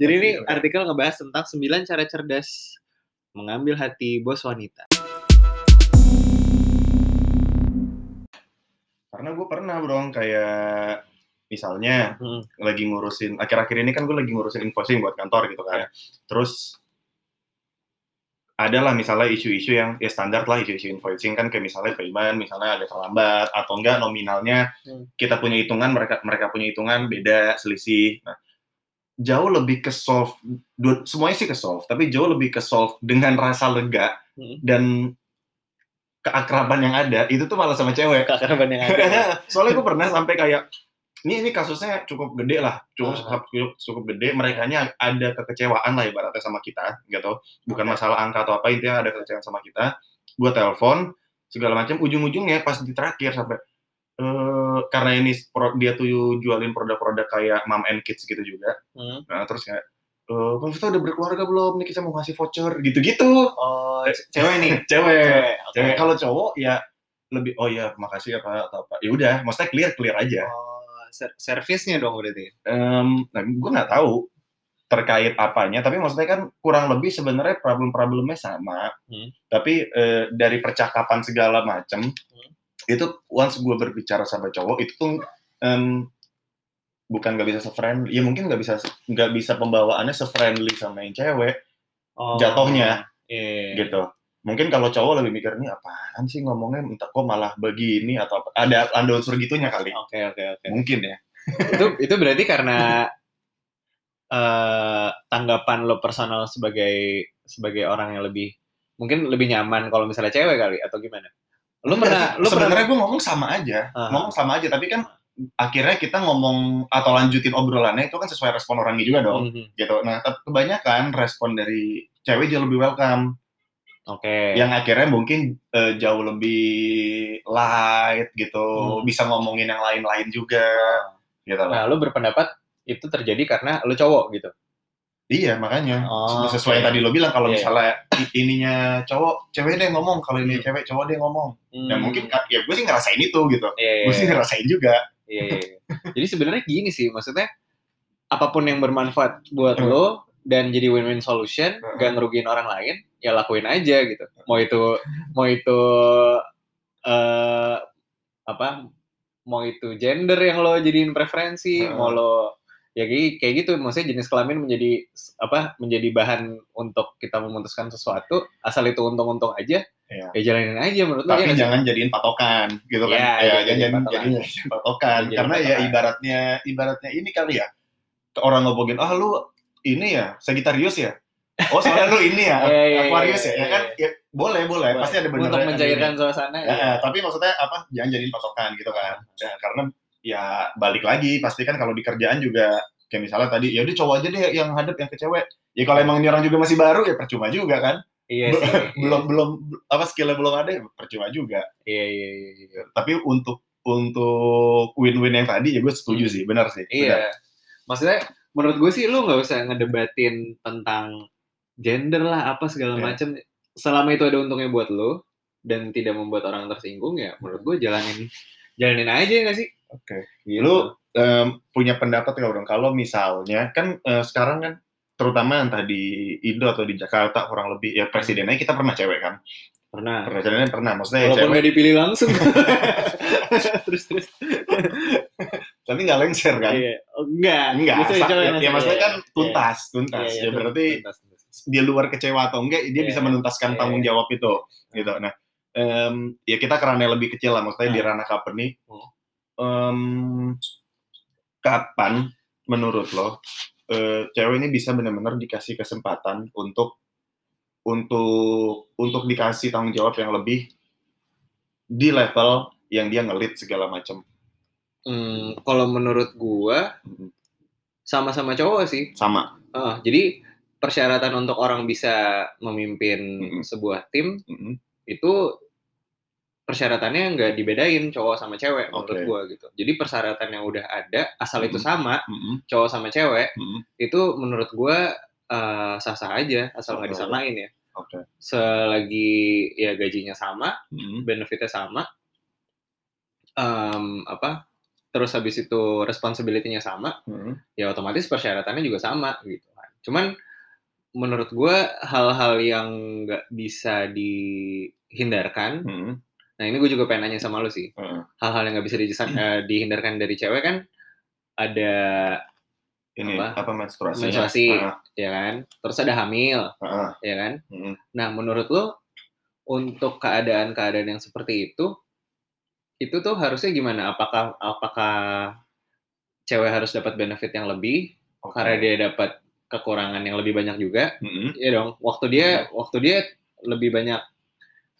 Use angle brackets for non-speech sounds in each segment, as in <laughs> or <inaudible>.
Jadi ini artikel ngebahas tentang 9 cara cerdas mengambil hati bos wanita. Karena gue pernah bro, kayak misalnya Hmm. lagi ngurusin, akhir-akhir ini kan gue lagi ngurusin invoicing buat kantor gitu kan. Ya. Terus adalah misalnya isu-isu yang ya standar lah isu-isu invoicing kan kayak misalnya payment, misalnya ada terlambat atau enggak nominalnya Hmm. kita punya hitungan mereka mereka punya hitungan beda selisih. Nah, jauh lebih ke solve dua- semuanya sih ke solve tapi jauh lebih ke solve dengan rasa lega Hmm. dan keakraban yang ada itu tuh malah sama cewek. Keakraban yang ada. <laughs> Soalnya gue pernah sampai kayak ini ini kasusnya cukup gede lah, cukup Ah. cukup, cukup gede. Mereka ada kekecewaan lah ibaratnya sama kita, gitu. Bukan masalah angka atau apa intinya ada kekecewaan sama kita. Gue telepon segala macam. Ujung-ujungnya pas di terakhir sampai eh karena ini pro- dia tuh jualin produk-produk kayak mom and kids gitu juga. Hmm. Nah terus kayak eh Bang Vito udah berkeluarga belum? Nih kita mau ngasih voucher gitu-gitu. Oh, ce- cewek nih. <laughs> Cewek. Cewek. Cewek. Kalau cowok ya lebih oh ya makasih apa atau apa. Ya udah, maksudnya clear clear aja. Oh, ser- servisnya dong berarti. Em, nah, gue nggak tahu terkait apanya, tapi maksudnya kan kurang lebih sebenarnya problem-problemnya sama. Hmm. Tapi eh, dari percakapan segala macam, itu once gue berbicara sama cowok itu tuh em, bukan nggak bisa se-friendly, ya mungkin nggak bisa nggak bisa pembawaannya se-friendly sama yang cewek Oh, Jatuhnya. Iya. gitu. Mungkin kalau cowok lebih mikir ini apaan sih ngomongnya, entah kok malah begini atau apa. Ada ada unsur gitunya kali. Oke, oke, oke. Mungkin ya. itu itu berarti karena eh tanggapan lo personal sebagai sebagai orang yang lebih mungkin lebih nyaman kalau misalnya cewek kali atau gimana? Pernah lo pernah sebenarnya gue ngomong sama aja, Ah. ngomong sama aja, tapi kan akhirnya kita ngomong atau lanjutin obrolannya itu kan sesuai respon orangnya juga dong, Mhm. gitu. Nah, tapi kebanyakan respon dari cewek jauh lebih welcome, Oke. yang akhirnya mungkin eh, jauh lebih light gitu, Hmm. bisa ngomongin yang lain-lain juga, gitu. Nah, lo berpendapat itu terjadi karena lo cowok gitu. Iya, makanya Oh, sesuai yang oke. tadi lo bilang kalau Iya. misalnya ininya cowok, cewek deh yang ngomong, kalau ini Hmm. cewek, cowok deh yang ngomong. Nah, Hmm. mungkin kan, ya gue sih ngerasain itu gitu, Iya, iya, gue sih iya. ngerasain juga. Iya, iya, iya. Jadi sebenarnya gini sih, maksudnya apa pun yang bermanfaat buat Hmm. lo dan jadi win-win solution, Hmm. gak ngerugiin orang lain, ya lakuin aja gitu. Mau itu mau itu eh apa? Mau itu gender yang lo jadiin preferensi, Hmm. mau lo ya kayak, kayak gitu. Maksudnya jenis kelamin menjadi apa menjadi bahan untuk kita memutuskan sesuatu asal itu untung-untung aja Iya. ya jalanin aja menurut lo tapi ya jangan jadiin patokan gitu kan? Iya, ya, iya, jangan jadiin patokan. jadiin patokan. Jadiin karena ya patokan. ibaratnya ibaratnya ini kali ya orang ngomongin ah lu ini ya Sagittarius ya? Oh soalnya lu ini ya <laughs> Aquarius ya, iya, ya kan? ya, boleh boleh. Pasti ada benar untuk mencairkan suasana ya, ya. tapi maksudnya apa? Jangan jadiin patokan gitu kan. Ya, karena ya balik lagi pasti kan kalau di kerjaan juga kayak misalnya tadi ya udah cowok aja deh yang hadap yang ke cewek ya kalau emang ini orang juga masih baru ya percuma juga kan Iya sih. <laughs> belum belum apa skillnya belum ada ya percuma juga Iya iya iya. iya. tapi untuk untuk win-win yang tadi ya gue setuju Hmm. sih benar sih benar. Iya. Maksudnya menurut gue sih lu nggak usah ngedebatin tentang gender lah apa segala Iya. macam. Selama itu ada untungnya buat lo dan tidak membuat orang tersinggung ya menurut gue jalanin jalanin aja nggak sih? Oke. Gitu. Lu em, punya pendapat nggak dong kalau misalnya kan eh, sekarang kan terutama entah di Indo atau di Jakarta kurang lebih ya presidennya kita pernah cewek kan pernah. presidennya pernah maksudnya ya Walaupun cewek nggak dipilih langsung. <laughs> <laughs> terus terus. tapi nggak lengser kan Iya. Oh, enggak. enggak Biasanya sa- cowok ya, yang ya ngasih, maksudnya iya. kan tuntas tuntas Iya, iya, ya berarti tuntas, tuntas. di luar kecewa atau enggak dia Iya. bisa menuntaskan Iya. tanggung jawab itu gitu nah em, ya kita kerana lebih kecil lah maksudnya di Hmm. ranah company Hmm. Em, kapan menurut lo eh, cewek ini bisa benar-benar dikasih kesempatan untuk untuk untuk dikasih tanggung jawab yang lebih di level yang dia ngelit segala macam Hmm, kalau menurut gua sama-sama cowok sih. sama Ah, jadi persyaratan untuk orang bisa memimpin Mm-mm. sebuah tim Mhm. itu persyaratannya nggak dibedain cowok sama cewek menurut Oke. gua gitu. Jadi persyaratan yang udah ada asal itu Mm-mm. sama Mhm. cowok sama cewek Mhm. itu menurut gua eh, sah-sah aja asal nggak Sah-sah disamain ya. oke Selagi ya gajinya sama, Mhm. benefitnya sama, em, apa terus habis itu responsibility-nya sama, Mhm. ya otomatis persyaratannya juga sama gitu kan. Cuman menurut gue hal-hal yang nggak bisa dihindarkan. Hmm, Nah ini gue juga pengen nanya sama lu sih. hmm. Hal-hal yang nggak bisa dijas- <clears throat> eh, dihindarkan dari cewek kan ada Ini Apa? apa, menstruasinya? menstruasi, Ah, ya kan. Terus ada hamil, ah, ya kan. hmm. Nah menurut lu untuk keadaan-keadaan yang seperti itu, itu tuh harusnya gimana? Apakah apakah cewek harus dapat benefit yang lebih Oke. karena dia dapat kekurangan yang lebih banyak juga? Hmm, Iya dong. Waktu dia waktu dia lebih banyak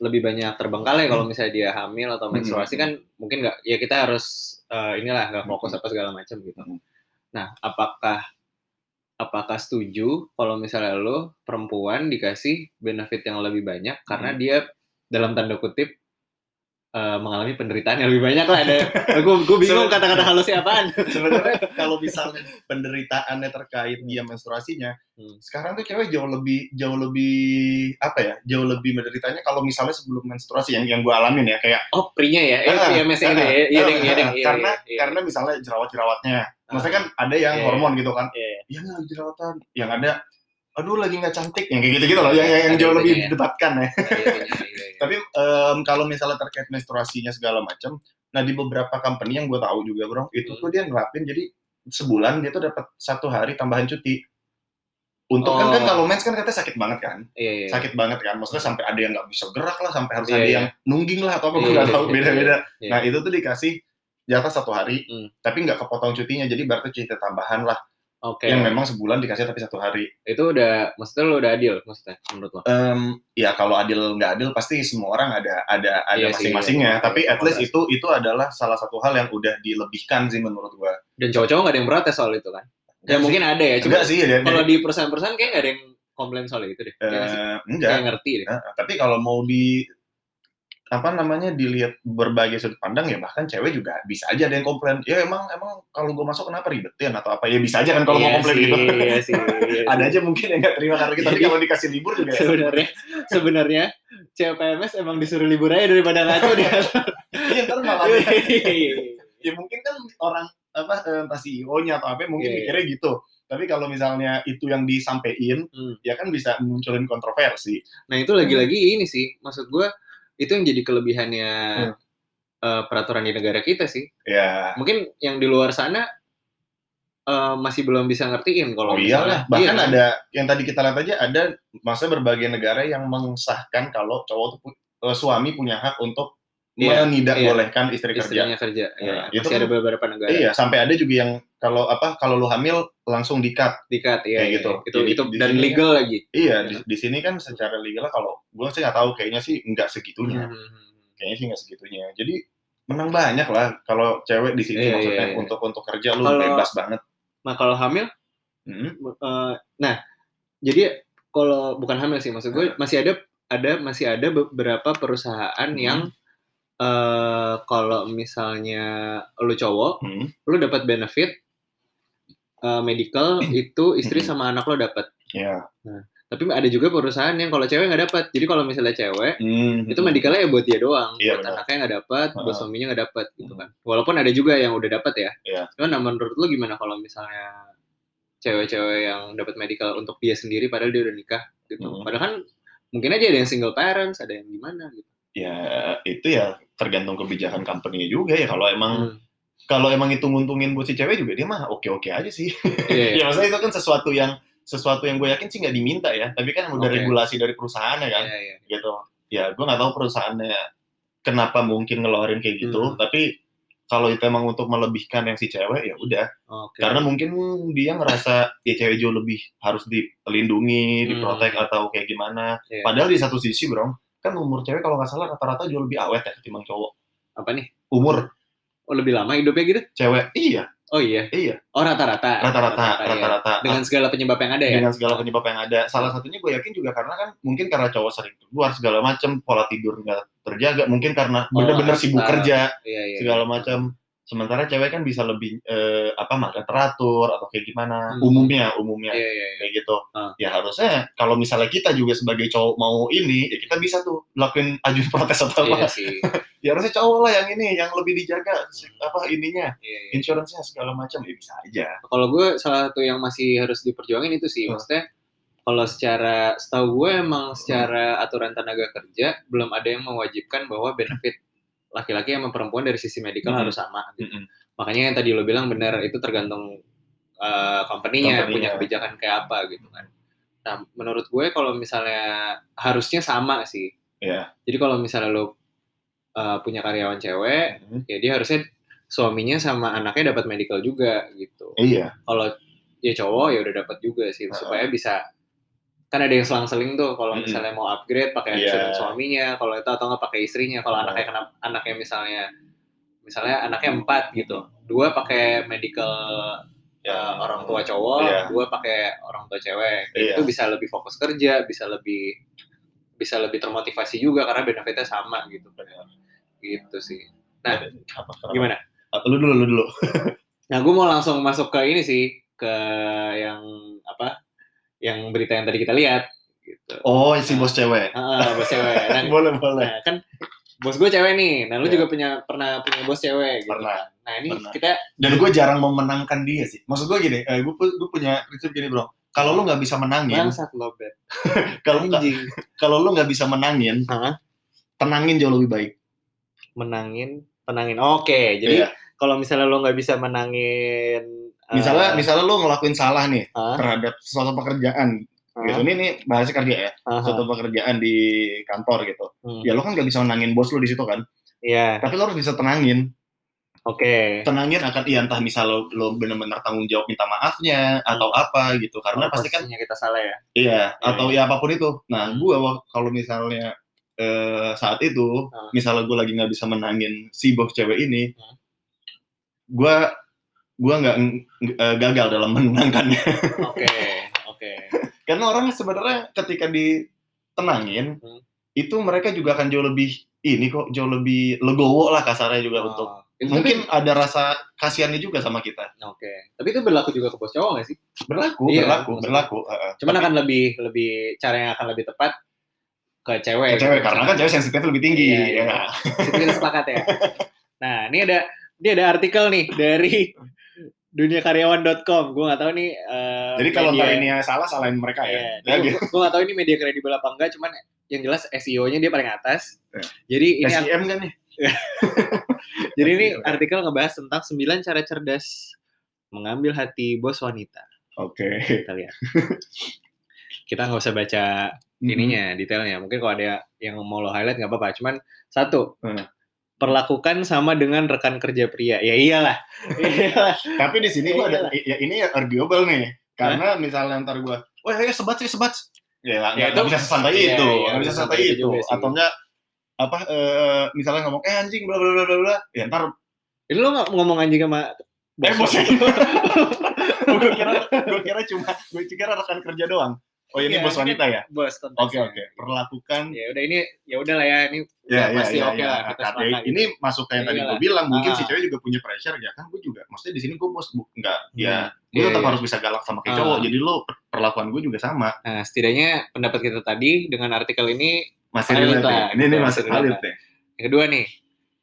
lebih banyak terbengkalai kalau misalnya dia hamil atau menstruasi Hmm. kan mungkin nggak ya kita harus eh, inilah nggak fokus apa segala macam gitu. Hmm. Nah, apakah apakah setuju kalau misalnya lo perempuan dikasih benefit yang lebih banyak karena Hmm. dia dalam tanda kutip eh, mengalami penderitaan yang lebih banyak lah ada gue gue bingung kata-kata halusnya apaan Sebenarnya kalau misalnya penderitaannya terkait dia menstruasinya, Hmm. sekarang tuh cewek jauh lebih jauh lebih apa ya? Jauh lebih menderitanya kalau misalnya sebelum menstruasi yang yang gue alamin ya kayak oh prinya ya eh Ah, PMS ya ah, iya deng iya deng ah, iya, karena iya, iya. karena misalnya jerawat-jerawatnya. Maksudnya kan ada yang Iya, hormon gitu kan. Iya, Iya nih lagi jerawatan. Yang ada aduh lagi nggak cantik yang kayak gitu-gitu loh yang, yang, yang Ada jauh lebih itunya ya. didebatkan ya. iya, iya, iya, iya. Tapi em, kalau misalnya terkait menstruasinya segala macam, nah di beberapa company yang gue tahu juga bro, itu Hmm. tuh dia nerapin jadi sebulan dia tuh dapat satu hari tambahan cuti. Untuk kan Oh. kan kalau mens kan katanya sakit banget kan, Iya, iya. sakit banget kan. Maksudnya sampai ada yang nggak bisa gerak lah, sampai harus Iya, ada iya. yang nungging lah atau apa gue Iya, nggak iya, tahu iya, beda-beda. iya. Nah itu tuh dikasih jatah satu hari, Hmm. tapi nggak kepotong cutinya, jadi berarti cuti tambahan lah Oke. yang memang sebulan dikasih tapi satu hari. Itu udah maksudnya lo udah adil maksudnya menurut lo? Em, ya kalau adil nggak adil pasti semua orang ada ada ada Iya masing-masingnya iya. tapi at least Iya. itu itu adalah salah satu hal yang udah dilebihkan sih menurut gua Dan cowok-cowok nggak ada yang protes soal itu kan? Ya Enggak mungkin ada ya, cuma enggak sih ya kalau di perusahaan-perusahaan kayak nggak ada yang komplain soal itu deh. Eh, enggak Kayak ngerti deh. Nah, tapi kalau mau di apa namanya dilihat berbagai sudut pandang ya bahkan cewek juga bisa aja ada yang komplain ya emang emang kalau gue masuk kenapa ribetin atau apa ya bisa aja kan kalau Iya mau komplain sih, gitu Iya sih. iya <laughs> ada aja mungkin yang nggak terima karena kita tapi kalau dikasih libur juga ya Sebenarnya, sebenarnya cewek PMS emang disuruh libur aja daripada ngaco dia. <laughs> iya ntar malah dia- Iya. ya mungkin kan orang apa eh, entah CEO-nya atau apa mungkin Iya, iya. mikirnya gitu. Tapi kalau misalnya itu yang disampaikan, Hmm. ya kan bisa munculin kontroversi. Nah itu lagi-lagi ini sih, maksud gue itu yang jadi kelebihannya Hmm. eh, peraturan di negara kita sih. Ya, Mungkin yang di luar sana eh, masih belum bisa ngertiin kalau oh iyalah. misalnya- Bahkan iya, ada yang tadi kita lihat aja ada masa berbagai negara yang mengesahkan kalau cowok tuh eh, suami punya hak untuk Iya, tidak iya. bolehkan istri kerja. istrinya kerja. Ya, Nah, itu masih kan- ada beberapa negara. Iya, sampai ada juga yang kalau apa kalau lu hamil langsung dikat. Dikat, iya, Kayak iya. gitu. Itu, Jadi itu di dan sini legal lagi. Iya, di, di sini kan secara legal kalau gue sih nggak tahu kayaknya sih nggak segitunya. Hmm. kayaknya sih nggak segitunya jadi menang banyak lah kalau cewek di sini Iya, maksudnya iya, iya. untuk untuk kerja lu Kalau- bebas banget Nah kalau hamil, Hmm, eh, nah jadi kalau bukan hamil sih, maksud gue masih ada ada masih ada beberapa perusahaan Hmm. yang eh kalau misalnya lu cowok, hmm, lu dapat benefit eh, medical <clears throat> itu istri Hmm. sama anak lo dapat. ya Tapi ada juga perusahaan yang kalau cewek nggak dapat. Jadi kalau misalnya cewek Hmm, itu medicalnya ya buat dia doang, Iya, buat anaknya nggak dapat, buat suaminya nggak dapat gitu Hmm. kan. Walaupun ada juga yang udah dapat ya. Iya. Cuman nah, menurut lu gimana kalau misalnya cewek-cewek yang dapat medical untuk dia sendiri padahal dia udah nikah gitu. Hmm. Padahal kan mungkin aja ada yang single parents, ada yang gimana gitu. Ya itu ya tergantung kebijakan company juga ya kalau emang Hmm. kalau emang itu nguntungin buat si cewek juga dia mah oke oke aja sih Iya, iya. <laughs> ya maksudnya itu kan sesuatu yang sesuatu yang gue yakin sih nggak diminta ya tapi kan udah Oke. regulasi dari perusahaannya kan Iya, iya. gitu ya gue nggak tahu perusahaannya kenapa mungkin ngeluarin kayak gitu Hmm. tapi kalau itu emang untuk melebihkan yang si cewek ya udah Oke. karena mungkin dia ngerasa ya cewek jauh lebih harus dilindungi, Hmm. diprotek atau kayak gimana. Iya. Padahal di satu sisi, bro, kan umur cewek kalau nggak salah rata-rata jauh lebih awet ya ketimbang cowok. apa nih? Umur Oh, lebih lama hidupnya gitu? cewek, iya, Oh iya. iya, Oh rata-rata. rata-rata, iya. rata-rata. Dengan segala penyebab yang ada ya. dengan segala penyebab yang ada. Salah satunya gue yakin juga karena kan mungkin karena cowok sering keluar segala macam, pola tidur nggak terjaga, mungkin karena Oh, bener-bener sibuk lifestyle. kerja Iya, iya. segala macam. Sementara cewek kan bisa lebih eh, apa makan teratur atau kayak gimana Hmm. umumnya umumnya Iya, iya, iya. kayak gitu Ah. ya harusnya kalau misalnya kita juga sebagai cowok mau ini ya kita bisa tuh lakuin ajuin protes atau Iya apa sih. <laughs> ya harusnya cowok lah yang ini yang lebih dijaga apa ininya Iya, iya. insurance-nya segala macam ya bisa aja Kalau gue salah satu yang masih harus diperjuangin itu sih, Hmm. maksudnya kalau secara setahu gue emang secara aturan tenaga kerja belum ada yang mewajibkan bahwa benefit laki-laki sama perempuan dari sisi medical Hmm. harus sama. gitu. Mm-mm. Makanya yang tadi lo bilang benar itu tergantung uh, company-nya Company-nya. punya kebijakan kayak apa gitu kan. Nah, menurut gue kalau misalnya harusnya sama sih. Iya. Jadi kalau misalnya lo uh, punya karyawan cewek, Mhm. ya dia harusnya suaminya sama anaknya dapat medical juga gitu. iya Kalau ya cowok ya udah dapat juga sih Heeh. supaya bisa kan ada yang selang-seling tuh kalau misalnya mau upgrade pakai Iya. insurance suaminya, kalau itu atau nggak pakai istrinya. Kalau Heeh. anaknya kena anaknya misalnya misalnya anaknya empat gitu, dua pakai medical Ya. uh, orang tua cowok, Iya. dua pakai orang tua cewek. Iya. Itu bisa lebih fokus kerja, bisa lebih bisa lebih termotivasi juga karena benefitnya sama gitu. Gitu sih. Nah, apa, apa? Gimana? Ah, lu dulu lu dulu Nah, gue mau langsung masuk ke ini sih, ke yang? Yang berita yang tadi kita lihat gitu. oh si bos cewek Ah, bos cewek. <laughs> Nah, boleh boleh nah, kan bos gue cewek nih. Nah, lu Iya. juga punya pernah punya bos cewek gitu. Pernah. Nah, ini Pernah. kita dan gue jarang memenangkan dia sih maksud gue gini eh, gue gue punya prinsip gini bro kalau lu nggak bisa menangin <laughs> kalau kalau lu nggak bisa menangin Hah? tenangin jauh lebih baik Menangin, tenangin. Oke, jadi Iya. kalau misalnya lo nggak bisa menangin misalnya misalnya lu ngelakuin salah nih Hah? terhadap suatu pekerjaan Hah? gitu ini nih bahasa kerja ya Aha. suatu pekerjaan di kantor gitu Hmm. ya lu kan nggak bisa menangin bos lu di situ kan Iya, tapi lu harus bisa tenangin oke. tenangin akan iya entah misal lo, lo bener-bener tanggung jawab minta maafnya atau apa gitu karena pasti kan kita salah ya. iya atau ya apa pun itu nah Hmm. gua wak- kalau misalnya eh, saat itu Hmm. misalnya gue lagi nggak bisa menangin si bos cewek ini Hmm. gua gua nggak ng- eh, gagal dalam menenangkannya <laughs> Oke, oke. karena orang sebenarnya ketika ditenangin Hmm. itu mereka juga akan jauh lebih ini kok jauh lebih legowo lah kasarnya juga untuk Oh, itu mungkin ada rasa kasihannya juga sama kita tapi, oke. Tapi itu berlaku juga ke bos cowok nggak sih? berlaku Iya, berlaku maksudnya. berlaku heeh. Cuman Tapi akan lebih lebih cara yang akan lebih tepat ke cewek. ke cewek gitu. karena kan cewek sensitif lebih tinggi Iya, ya iya. kita sepakat ya. Nah, ini ada ini ada artikel nih dari <laughs> duniakaryawan.com. Gue nggak tahu nih. eh, jadi kalau media- ntar ini salah salahin mereka Iya, ya, ya gitu. gue nggak tahu ini media kredibel apa enggak. Cuman yang jelas SEO-nya dia paling atas. Iya. Jadi ini SIM kan nih <laughs> jadi ini artikel ngebahas tentang 9 cara cerdas mengambil hati bos wanita. oke Kita lihat. Kita nggak usah baca ininya detailnya mungkin kalau ada yang mau lo highlight nggak apa-apa cuman satu Hmm. Perlakukan sama dengan rekan kerja pria. Ya iyalah. <laughs> Iyalah tapi di sini gua ada ya ini arguable nih. Karena misalnya ntar gua wah ya sebat sih sebat. Ya Ya, nggak itu- bisa sesantai iya, itu iya, nggak bisa sesantai itu itu. juga sih. atau enggak apa eh, misalnya ngomong eh anjing bla bla bla bla bla. Ya ntar ini lo nggak ngomong anjing sama eh bos. <laughs> Gue kira gue kira cuma gue kira rekan kerja doang oh ini Iya, bos wanita ya bos oke oke perlakukan ya udah ini ya udah lah ya ini Ya, ya, pasti ya, oke ya. lah kita Karena sepakat ini masuk kayak yang tadi gue bilang, mungkin Ah. si cewek juga punya pressure ya kan gue juga. Maksudnya di sini gue bos bu, enggak, Hmm. ya gue tetap iya. harus bisa galak sama kayak Ah. cowok. Jadi lo per- perlakuan gue juga sama. nah setidaknya pendapat kita tadi dengan artikel ini Masih Valid ya. Ini ini gitu, masih valid relate. deh. yang kedua nih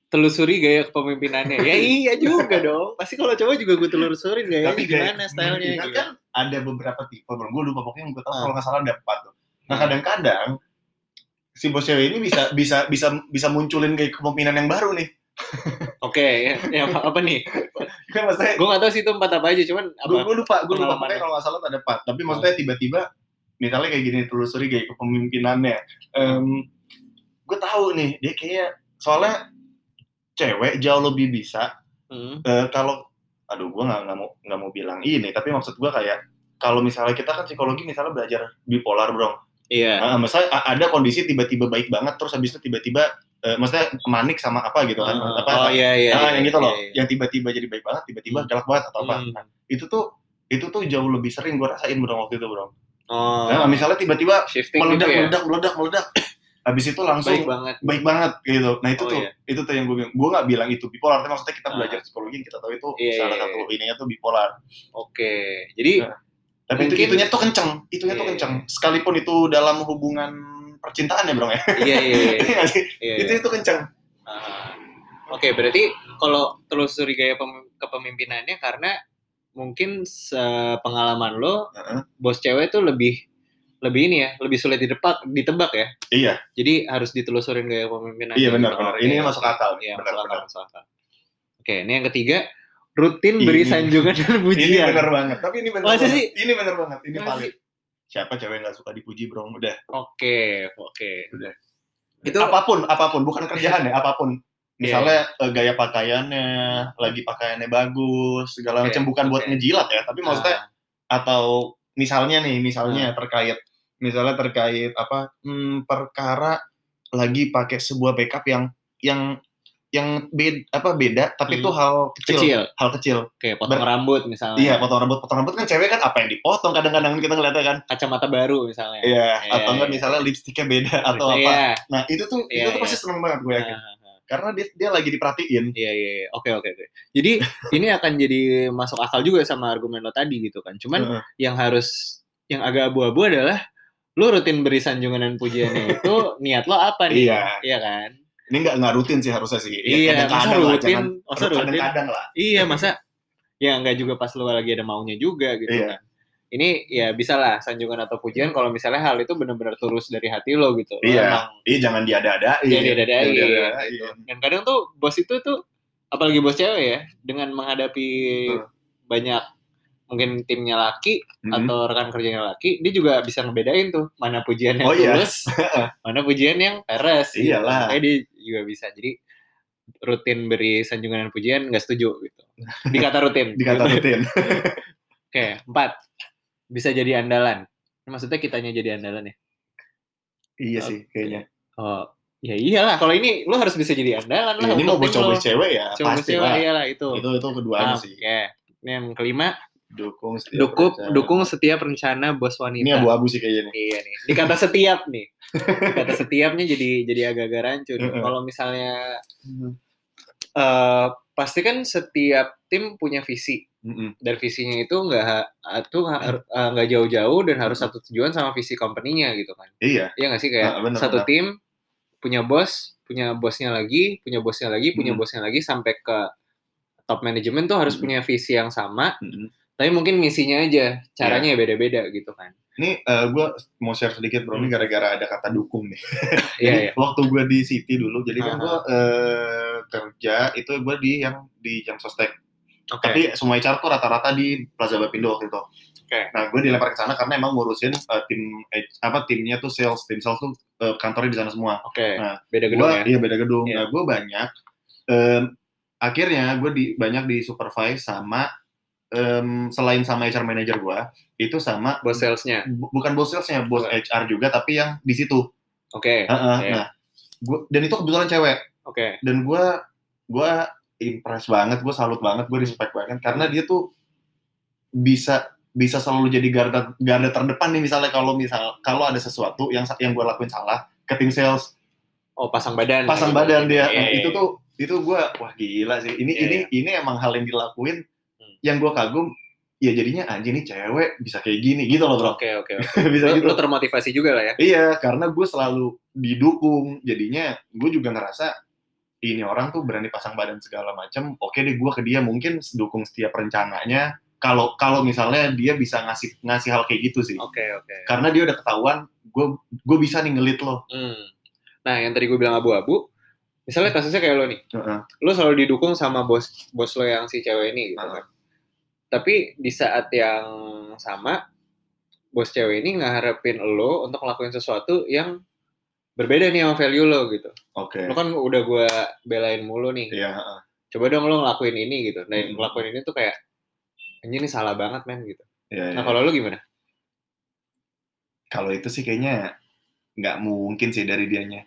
telusuri gaya kepemimpinannya ya <laughs> iya juga dong pasti kalau cowok juga gue telusurin gayanya Tapi gimana kayak stylenya gitu kan ada beberapa tipe, bro. Gue lupa pokoknya gue tahu Ah. kalau nggak salah ada empat tuh. Nah Hmm. kadang-kadang si bos cewek ini bisa bisa bisa bisa munculin kayak kepemimpinan yang baru nih. <laughs> oke ya, ya apa, apa nih Kan maksudnya gue gak tahu sih itu empat apa aja cuman apa gue lupa gue lupa Pengalaman pokoknya ya? kalau nggak salah ada empat tapi maksudnya tiba-tiba misalnya kayak gini telusuri kayak kepemimpinannya gue tahu nih dia kayak soalnya cewek jauh lebih bisa Hmm, eh, kalau aduh gue nggak nggak mau nggak mau bilang ini tapi maksud gue kayak kalau misalnya kita kan psikologi misalnya belajar bipolar bro. Iya. Nah, misalnya a- ada kondisi tiba-tiba baik banget terus habis itu tiba-tiba eh, maksudnya manik sama apa gitu kan Ah, apa oh iya iya Nah, iya, yang gitu loh iya, iya. yang tiba-tiba jadi baik banget tiba-tiba Hmm. galak banget atau apa. Hmm. Nah, itu tuh itu tuh jauh lebih sering gue rasain bro waktu itu bro. Oh. Nah, misalnya tiba-tiba meledak gitu ya? meledak meledak meledak habis itu langsung baik banget baik banget gitu. Nah itu Oh, tuh iya. itu tuh yang gue bilang. Gue nggak bilang itu bipolar, tapi maksudnya kita Ah. belajar psikologi yang kita tahu itu Iya, salah iya, satu ininya tuh bipolar. oke jadi Nah, Tapi itu Mungkin- itunya tuh kenceng, itunya tuh Iya. kenceng. Sekalipun itu dalam hubungan percintaan ya bro ya. iya iya iya, <laughs> Iya iya, Itu iya. itu kenceng. Ah. oke berarti kalau telusuri gaya pem- kepemimpinannya karena mungkin sepengalaman lo Heeh. bos cewek tuh lebih lebih ini ya lebih sulit ditebak ditebak ya Iya, jadi harus ditelusurin gaya kepemimpinannya iya benar benar. Ini oke. masuk akal. Iya, benar masuk akal, benar. masuk akal. Oke, ini yang ketiga, rutin beri Ini- sanjungan dan Ini pujian. benar banget. Tapi ini benar Masa banget. sih? Ini benar banget. Ini valid. Siapa cewek nggak suka dipuji bro? Udah. Oke, oke. Udah. Itu apa pun, apa pun, bukan kerjaan ya, apa pun. Iya. Misalnya eh, gaya pakaiannya, lagi pakaiannya bagus, segala Oke, macam bukan buat oke. ngejilat ya, tapi maksudnya ah, atau misalnya nih, misalnya Hmm. terkait misalnya terkait apa hmm, perkara lagi pakai sebuah backup yang yang yang beda apa beda tapi Hmm. itu hal kecil, kecil. hal kecil. Oke, potong Ber- rambut misalnya. Iya, potong rambut, potong rambut kan cewek kan apa yang dipotong kadang-kadang kita ngeliatnya kan. Kacamata baru misalnya. Iya, Iya, atau enggak iya. misalnya lipstiknya beda atau apa. Iya. Nah, itu tuh Iya, itu tuh iya. pasti seneng banget gue yakin. ah, ah. Karena dia dia lagi diperhatiin. Iya, iya, iya. Oke, oke, oke. Jadi ini akan jadi masuk akal juga sama argumen lo tadi gitu kan. Cuman Heeh. yang harus yang agak abu-abu adalah lu rutin beri sanjungan dan pujiannya itu <laughs> niat lo apa nih? Iya. Iya kan? Ini nggak nggak rutin sih harusnya sih. Ya, Iya, masa kadang-kadang lah, rutin, jangan masa rutin. kadang-kadang lah. Iya, masa ya nggak juga pas lu lagi ada maunya juga gitu Iya. kan. Ini ya bisa lah sanjungan atau pujian kalau misalnya hal itu benar-benar tulus dari hati lo gitu. Lo Iya. emang Iya, jangan diada-adain. dia diadadain, Diada-adain. gitu. Dan kadang tuh bos itu tuh apalagi bos cewek ya dengan menghadapi Hmm. banyak mungkin timnya laki Mhm. atau rekan kerjanya laki, dia juga bisa ngebedain tuh mana pujian yang Oh, iya. tulus, <laughs> mana pujian yang peres. gitu. Iyalah. Makanya dia juga bisa. Jadi rutin beri sanjungan dan pujian nggak setuju gitu. Dikata rutin. <laughs> Dikata rutin. <laughs> Oke, empat. Bisa jadi andalan. Maksudnya kitanya jadi andalan ya? iya sih, kayaknya. Oh, ya iyalah. Kalau ini lo harus bisa jadi andalan lah. ini mau bocah cewek ya, Coba pasti cewek, lah. iyalah itu. Itu itu keduanya Ah, sih. Oke. Ini yang kelima, Dukung setiap dukung rencana. dukung setiap rencana bos wanita. Ini abu-abu sih kayaknya nih. Iya nih. Dikata setiap nih. Dikata <laughs> setiapnya jadi jadi agak-agak rancu. Kalau misalnya eh pasti kan setiap tim punya visi Mm-mm. dan visinya itu nggak itu nggak eh, nggak jauh-jauh dan harus satu tujuan sama visi company-nya gitu kan. Iya. Iya nggak sih kayak Ah, bener, satu bener. tim punya bos, punya bosnya lagi, punya bosnya lagi, punya Mm. bosnya lagi sampai ke top manajemen tuh harus Mm. punya visi yang sama, Mm-mm. Tapi mungkin misinya aja caranya Iya. ya beda-beda gitu kan. Ini gue mau share sedikit bro, ini Hmm. gara-gara ada kata dukung nih. <laughs> Iya Jadi iya. waktu gue di City dulu, jadi kan Ah. gue eh, kerja itu gue di yang di jam sostek. Oke. Tapi semua HR tuh rata-rata di Plaza Bapindo waktu itu. Oke. Nah gue dilempar ke sana karena emang ngurusin eh, tim eh, apa timnya tuh sales, tim sales tuh eh, kantornya di sana semua. Oke. Nah, Beda gedung Gua- ya. Iya beda gedung. Iya. Nah gue banyak. em, akhirnya gue di banyak di supervise sama em, selain sama HR manager gue itu sama Bos salesnya. bu- bukan bos salesnya, bos Bukan. HR juga tapi yang di situ. Oke. Heeh, Iya. Nah, gua, dan itu kebetulan cewek. Oke. Dan gue gue impress banget, gue salut banget, gue respect banget karena dia tuh bisa bisa selalu jadi garda garda terdepan nih misalnya kalau misal kalau ada sesuatu yang yang gue lakuin salah ke tim sales Oh, pasang badan. pasang badan dia. Iya, Nah, iya, itu iya. tuh itu gue wah gila sih. Ini Iya, ini ini emang hal yang dilakuin Hmm. Yang gue kagum. Ya jadinya anjing nih cewek bisa kayak gini gitu loh bro. Oke, oke, oke. <laughs> bisa Lu, gitu. lu termotivasi juga lah ya. Iya, karena gue selalu didukung. Jadinya gue juga ngerasa ini orang tuh berani pasang badan segala macam. Oke deh, gue ke dia mungkin dukung setiap rencananya. Kalau kalau misalnya dia bisa ngasih ngasih hal kayak gitu sih. Oke, oke. Karena dia udah ketahuan, gue gue bisa nih ngelit lo. Hmm. Nah, yang tadi gue bilang abu-abu, misalnya kasusnya kayak lo nih, Heeh. lo selalu didukung sama bos bos lo yang si cewek ini gitu Heeh. kan. Tapi di saat yang sama, bos cewek ini ngeharapin lo untuk ngelakuin sesuatu yang berbeda nih sama value lo gitu. Oke. Lo kan udah gue belain mulu nih. Iya. heeh. Coba dong lo ngelakuin ini gitu. Nah, Hmm. ngelakuin ini tuh kayak ini salah banget men gitu. Iya, Nah, iya. kalau lo gimana? Kalau itu sih kayaknya nggak mungkin sih dari dianya.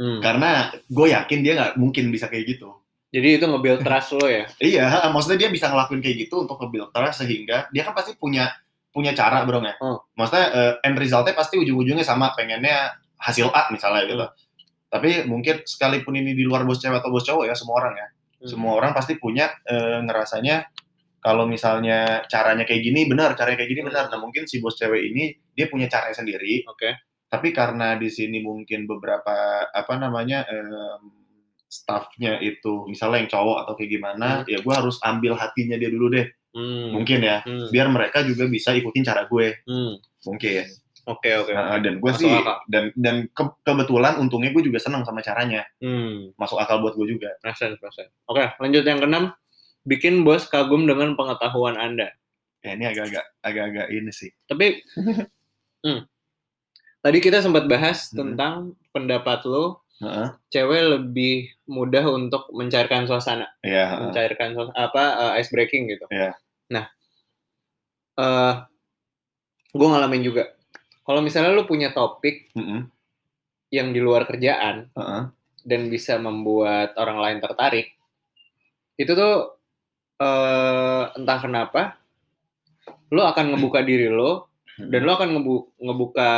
Hmm. Karena gue yakin dia nggak mungkin bisa kayak gitu. Jadi itu nge-build <laughs> trust lo ya. Iya, maksudnya dia bisa ngelakuin kayak gitu untuk nge-build trust sehingga dia kan pasti punya punya cara bro ya. Oh. Maksudnya eh, end resultnya pasti ujung-ujungnya sama pengennya hasil A misalnya gitu. Tapi mungkin sekalipun ini di luar bos cewek atau bos cowok ya semua orang ya. Hmm. Semua orang pasti punya eh, ngerasanya kalau misalnya caranya kayak gini benar, caranya kayak gini benar. Nah mungkin si bos cewek ini dia punya caranya sendiri. Oke. Tapi karena di sini mungkin beberapa apa namanya em, staffnya itu misalnya yang cowok atau kayak gimana, ya gue harus ambil hatinya dia dulu deh. Hmm. Mungkin ya, Hmm. biar mereka juga bisa ikutin cara gue. Hmm. Mungkin. Oke oke. Nah, dan gue Masuk sih akal. dan dan ke- kebetulan untungnya gue juga senang sama caranya. Hmm. Masuk akal buat gue juga. Persen, persen. Oke, lanjut yang keenam. Bikin bos kagum dengan pengetahuan Anda. Ya ini agak-agak agak-agak ini sih. Tapi, <laughs> hmm. tadi kita sempat bahas Hmm. tentang pendapat lo, Heeh. cewek lebih mudah untuk mencairkan suasana, Iya, heeh. mencairkan suas- apa eh, ice breaking gitu. Iya. Nah, eh gue ngalamin juga. Kalau misalnya lu punya topik Mm-mm. yang di luar kerjaan Heeh. dan bisa membuat orang lain tertarik, itu tuh eh entah kenapa, lo akan ngebuka diri lo dan lo akan ngebu- ngebuka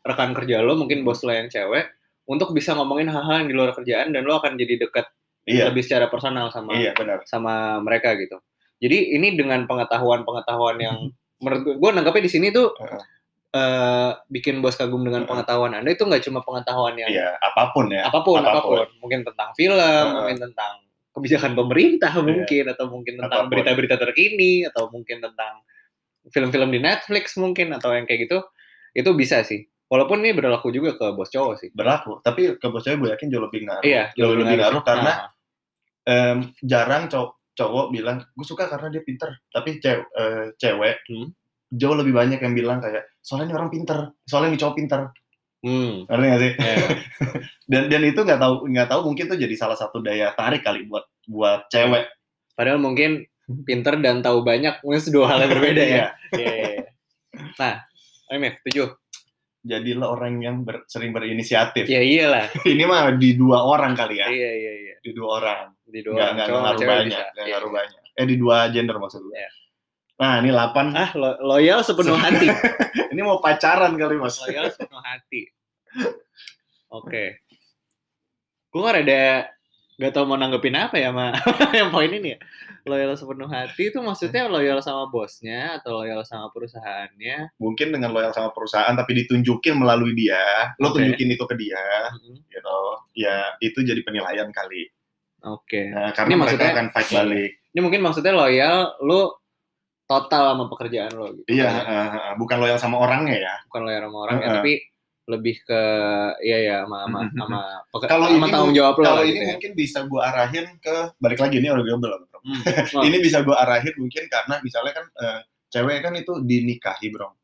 rekan kerja lo, mungkin bos lo yang cewek, untuk bisa ngomongin hal-hal yang di luar kerjaan dan lo akan jadi dekat Iya, lebih secara personal sama iya benar. sama mereka gitu. Jadi ini dengan pengetahuan-pengetahuan yang <laughs> menurut gue, nangkapnya di sini tuh eh, bikin bos kagum dengan pengetahuan anda itu nggak cuma pengetahuan yang Iya, apa pun ya. apa pun, apa pun. apa pun mungkin tentang film, mungkin tentang kebijakan pemerintah mungkin atau mungkin tentang Apa pun. berita-berita terkini atau mungkin tentang film-film di Netflix mungkin atau yang kayak gitu itu bisa sih. Walaupun ini berlaku juga ke bos cowok sih. Berlaku. Tapi ke bos cewek gue yakin jauh lebih ngaruh. Iya, jauh lebih ngaruh sih. karena Nah, em, jarang cowok cowok bilang gue suka karena dia pinter. Tapi cewek, cewek Hmm. jauh lebih banyak yang bilang kayak soalnya ini orang pinter, soalnya ini cowok pinter. hmm, Ngerti gak sih? ya. <laughs> Dan dan itu nggak tahu nggak tahu mungkin tuh jadi salah satu daya tarik kali buat buat cewek. Padahal mungkin pinter dan tahu banyak mungkin dua hal yang berbeda ya. <laughs> Iya. Iya, iya, iya. Nah, Emif, tujuh. Jadilah orang yang ber- sering berinisiatif. Ya iyalah. <laughs> Ini mah di dua orang kali ya. Iya, iya, iya. Di dua orang. Di dua Nggak orang nggak ngaruh banyak. bisa. Nggak Iya. ngaruh banyak. Eh di dua gender maksud gue. Iya. Nah ini delapan. Ah, lo- loyal sepenuh hati. <laughs> Ini mau pacaran kali mas. loyal <laughs> sepenuh hati. Oke. Gue kan ada gak tau mau nanggepin apa ya sama yang poin ini ya. Loyal sepenuh hati itu maksudnya loyal sama bosnya atau loyal sama perusahaannya. Mungkin dengan loyal sama perusahaan tapi ditunjukin melalui dia. Lo tunjukin itu ke dia. Mhm. Gitu. Ya itu jadi penilaian kali. Oke. Nah, karena Ini mereka maksudnya- akan fight balik. Ini mungkin maksudnya loyal lu total sama pekerjaan lo gitu. Iya. Bukan- eh, eh, bukan loyal sama orangnya ya. Bukan loyal sama orang ya, Heeh. tapi lebih ke iya ya sama sama, Mhm. sama, Kalau sama ini tanggung jawab lo Kalau lah ini gitu ya. mungkin bisa gue arahin ke balik lagi ini arguable. bro. Hmm. Wah, <laughs> Ini bisa gue arahin mungkin karena misalnya kan eh, cewek kan itu dinikahi bro,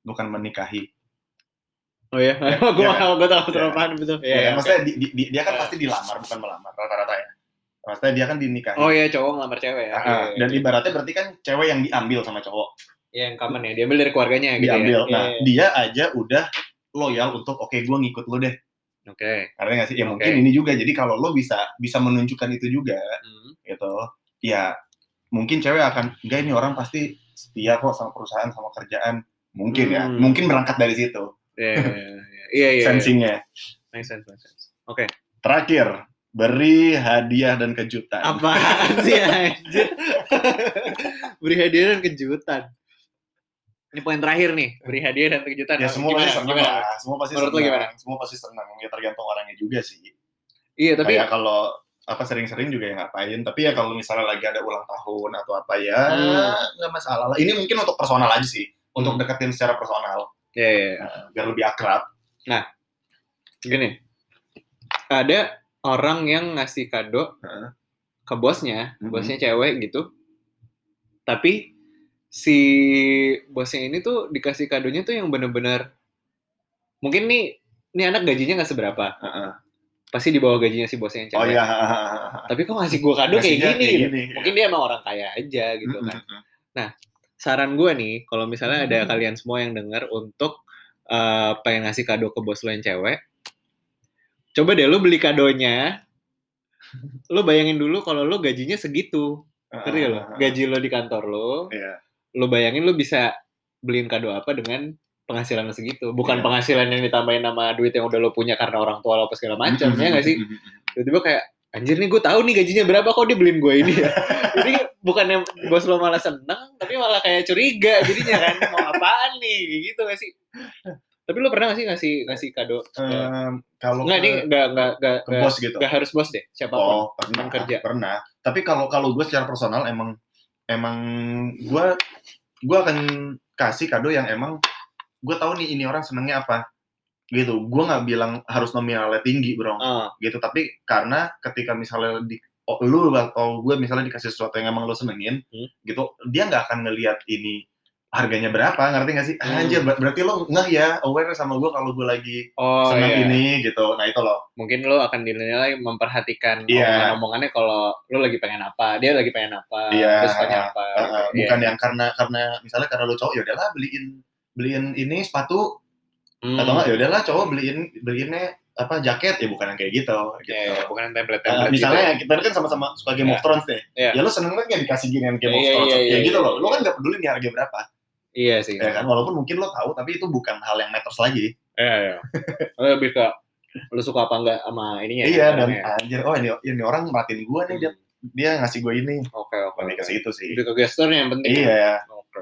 bukan menikahi. Oh iya, <laughs> gue Iya. tahu, gue tahu Iya. terlalu paham itu. Iya, Ya, iya, maksudnya di- di- di- dia kan Iya. pasti dilamar bukan melamar rata-rata ya. Maksudnya dia kan dinikahi. Oh iya, cowok ngelamar cewek ya. Ah, Oke, ah. oke, dan oke. ibaratnya berarti kan cewek yang diambil sama cowok, Iya, yang common ya, diambil dari keluarganya gitu diambil. ya. Nah, Iya, iya. dia aja udah loyal untuk oke gue ngikut lo deh. Oke. Karena nggak sih? Ya Oke. mungkin ini juga. Jadi kalau lo bisa bisa menunjukkan itu juga, Hmm. gitu. Ya mungkin cewek akan enggak ini orang pasti setia kok sama perusahaan sama kerjaan. Mungkin ya. Hmm. Mungkin berangkat dari situ. Iya, iya, iya. Iya, iya. Sensingnya. Make sense, make sense. Oke. Terakhir, beri hadiah dan kejutan. Apaan sih anjir? <laughs> Beri hadiah dan kejutan. Ini poin terakhir nih, beri hadiah dan kejutan. Ya semua Gimana? pasti senang Gimana? lah. Semua pasti Menurut senang. gimana? Semua pasti senang. Ya tergantung orangnya juga sih. Iya, tapi Kayak kalau apa sering-sering juga ya ngapain. Tapi ya kalau misalnya lagi ada ulang tahun atau apa ya Hmm. nggak masalah lah. Ini mungkin untuk personal aja sih. Untuk Hmm. deketin secara personal. ya, ya. Nah, biar lebih akrab. gini. Ada orang yang ngasih kado Heeh. ke bosnya, Mhm. bosnya cewek gitu. Tapi si bosnya ini tuh dikasih kadonya tuh yang bener-bener mungkin nih nih anak gajinya nggak seberapa. Heeh. Pasti di bawah gajinya si bosnya yang cewek. Oh iya. Tapi kok ngasih gua kado kayak gini? kayak gini, iya. Mungkin dia emang orang kaya aja gitu kan. Mm-mm. Saran gua nih, kalau misalnya ada kalian semua yang denger untuk eh, pengen ngasih kado ke bos lo yang cewek, coba deh lu beli kadonya, lu bayangin dulu kalau lu gajinya segitu, ngerti gak lo? Gaji lo di kantor lo, Iya. Lo bayangin lo bisa beliin kado apa dengan penghasilan lo segitu bukan Iya. penghasilan yang ditambahin sama duit yang udah lo punya karena orang tua lo apa segala macam ya nggak sih tiba-tiba kayak anjir nih gue tahu nih gajinya berapa kok dia beliin gue ini ya <laughs> jadi bukannya bos lo malah seneng tapi malah kayak curiga jadinya kan mau apaan nih gitu gak sih tapi lo pernah gak sih ngasih ngasih kado Em, kalau enggak, enggak, enggak, ke bos gitu. enggak harus bos deh, siapa pun. Oh, pernah, Teman kerja. pernah. Tapi kalau kalau gue secara personal emang emang gue gue akan kasih kado yang emang gue tahu nih ini orang senengnya apa gitu. Gue nggak bilang harus nominalnya tinggi bro, Ah, gitu. Tapi karena ketika misalnya di oh, lu atau gue misalnya dikasih sesuatu yang emang lu senengin, Hmm. gitu, dia nggak akan ngelihat ini harganya berapa, ngerti gak sih? Hmm. Anjir, ber- berarti lo nggak ya aware sama gue kalau gue lagi oh seneng iya. ini gitu. Nah itu loh. Mungkin lo akan dinilai memperhatikan Iya. omongan-omongannya kalau lo lagi pengen apa, dia lagi pengen apa, Iya, terus tanya apa. Uh, uh, gitu. bukan Iya. yang karena karena misalnya karena lu cowok ya udahlah beliin beliin ini sepatu Hmm. atau enggak ya udahlah cowok beliin beliinnya apa jaket ya bukan yang kayak gitu gitu. Iya, iya, bukan yang Uh, template-template misalnya gitu. kita kan sama-sama suka Game of Thrones deh. Iya. Ya lu seneng banget nggak dikasih ginian Game of Iya, Thrones iya, kayak iya, gitu iya, loh. Lu iya. kan nggak peduli nih harga berapa. Iya sih. Ya kan walaupun mungkin lo tahu tapi itu bukan hal yang matters lagi. Iya, iya. Lo lebih ke lo suka apa enggak sama ininya iya ya, dan barangnya. anjir oh ini ini orang merhatiin gua nih dia dia ngasih gua ini. Oke, ke oke. situ sih. Lebih ke gesturnya yang penting. Iya Oke.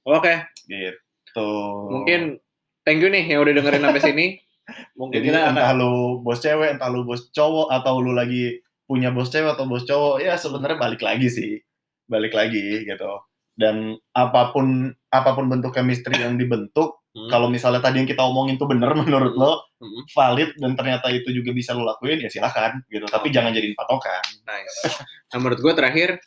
Oke, gitu. mungkin thank you nih yang udah dengerin sampai sini. <laughs> Mungkin Jadi kita akan entah lu bos cewek, entah lu bos cowok, atau lu lagi punya bos cewek atau bos cowok, ya sebenarnya balik lagi sih, balik lagi gitu. Dan apa pun apa pun bentuk chemistry yang dibentuk, Hmm. kalau misalnya tadi yang kita omongin tuh bener menurut lo, Hmm. valid dan ternyata itu juga bisa lo lakuin, ya silakan gitu. Tapi jangan jadiin patokan. Nice. Nah, menurut gue terakhir,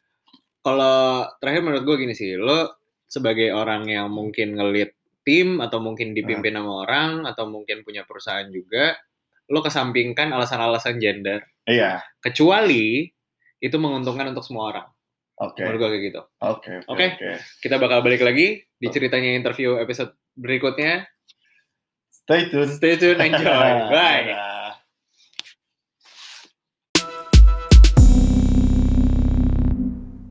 kalau terakhir menurut gue gini sih, lo sebagai orang yang mungkin ngelit tim atau mungkin dipimpin sama orang atau mungkin punya perusahaan juga, lo kesampingkan alasan-alasan gender. Iya, Kecuali itu menguntungkan untuk semua orang. Oke, Menurut gue kayak gitu. oke, oke, Oke. oke. Kita bakal balik lagi di ceritanya interview episode berikutnya. Stay tune. Stay tune, enjoy. <laughs> Bye.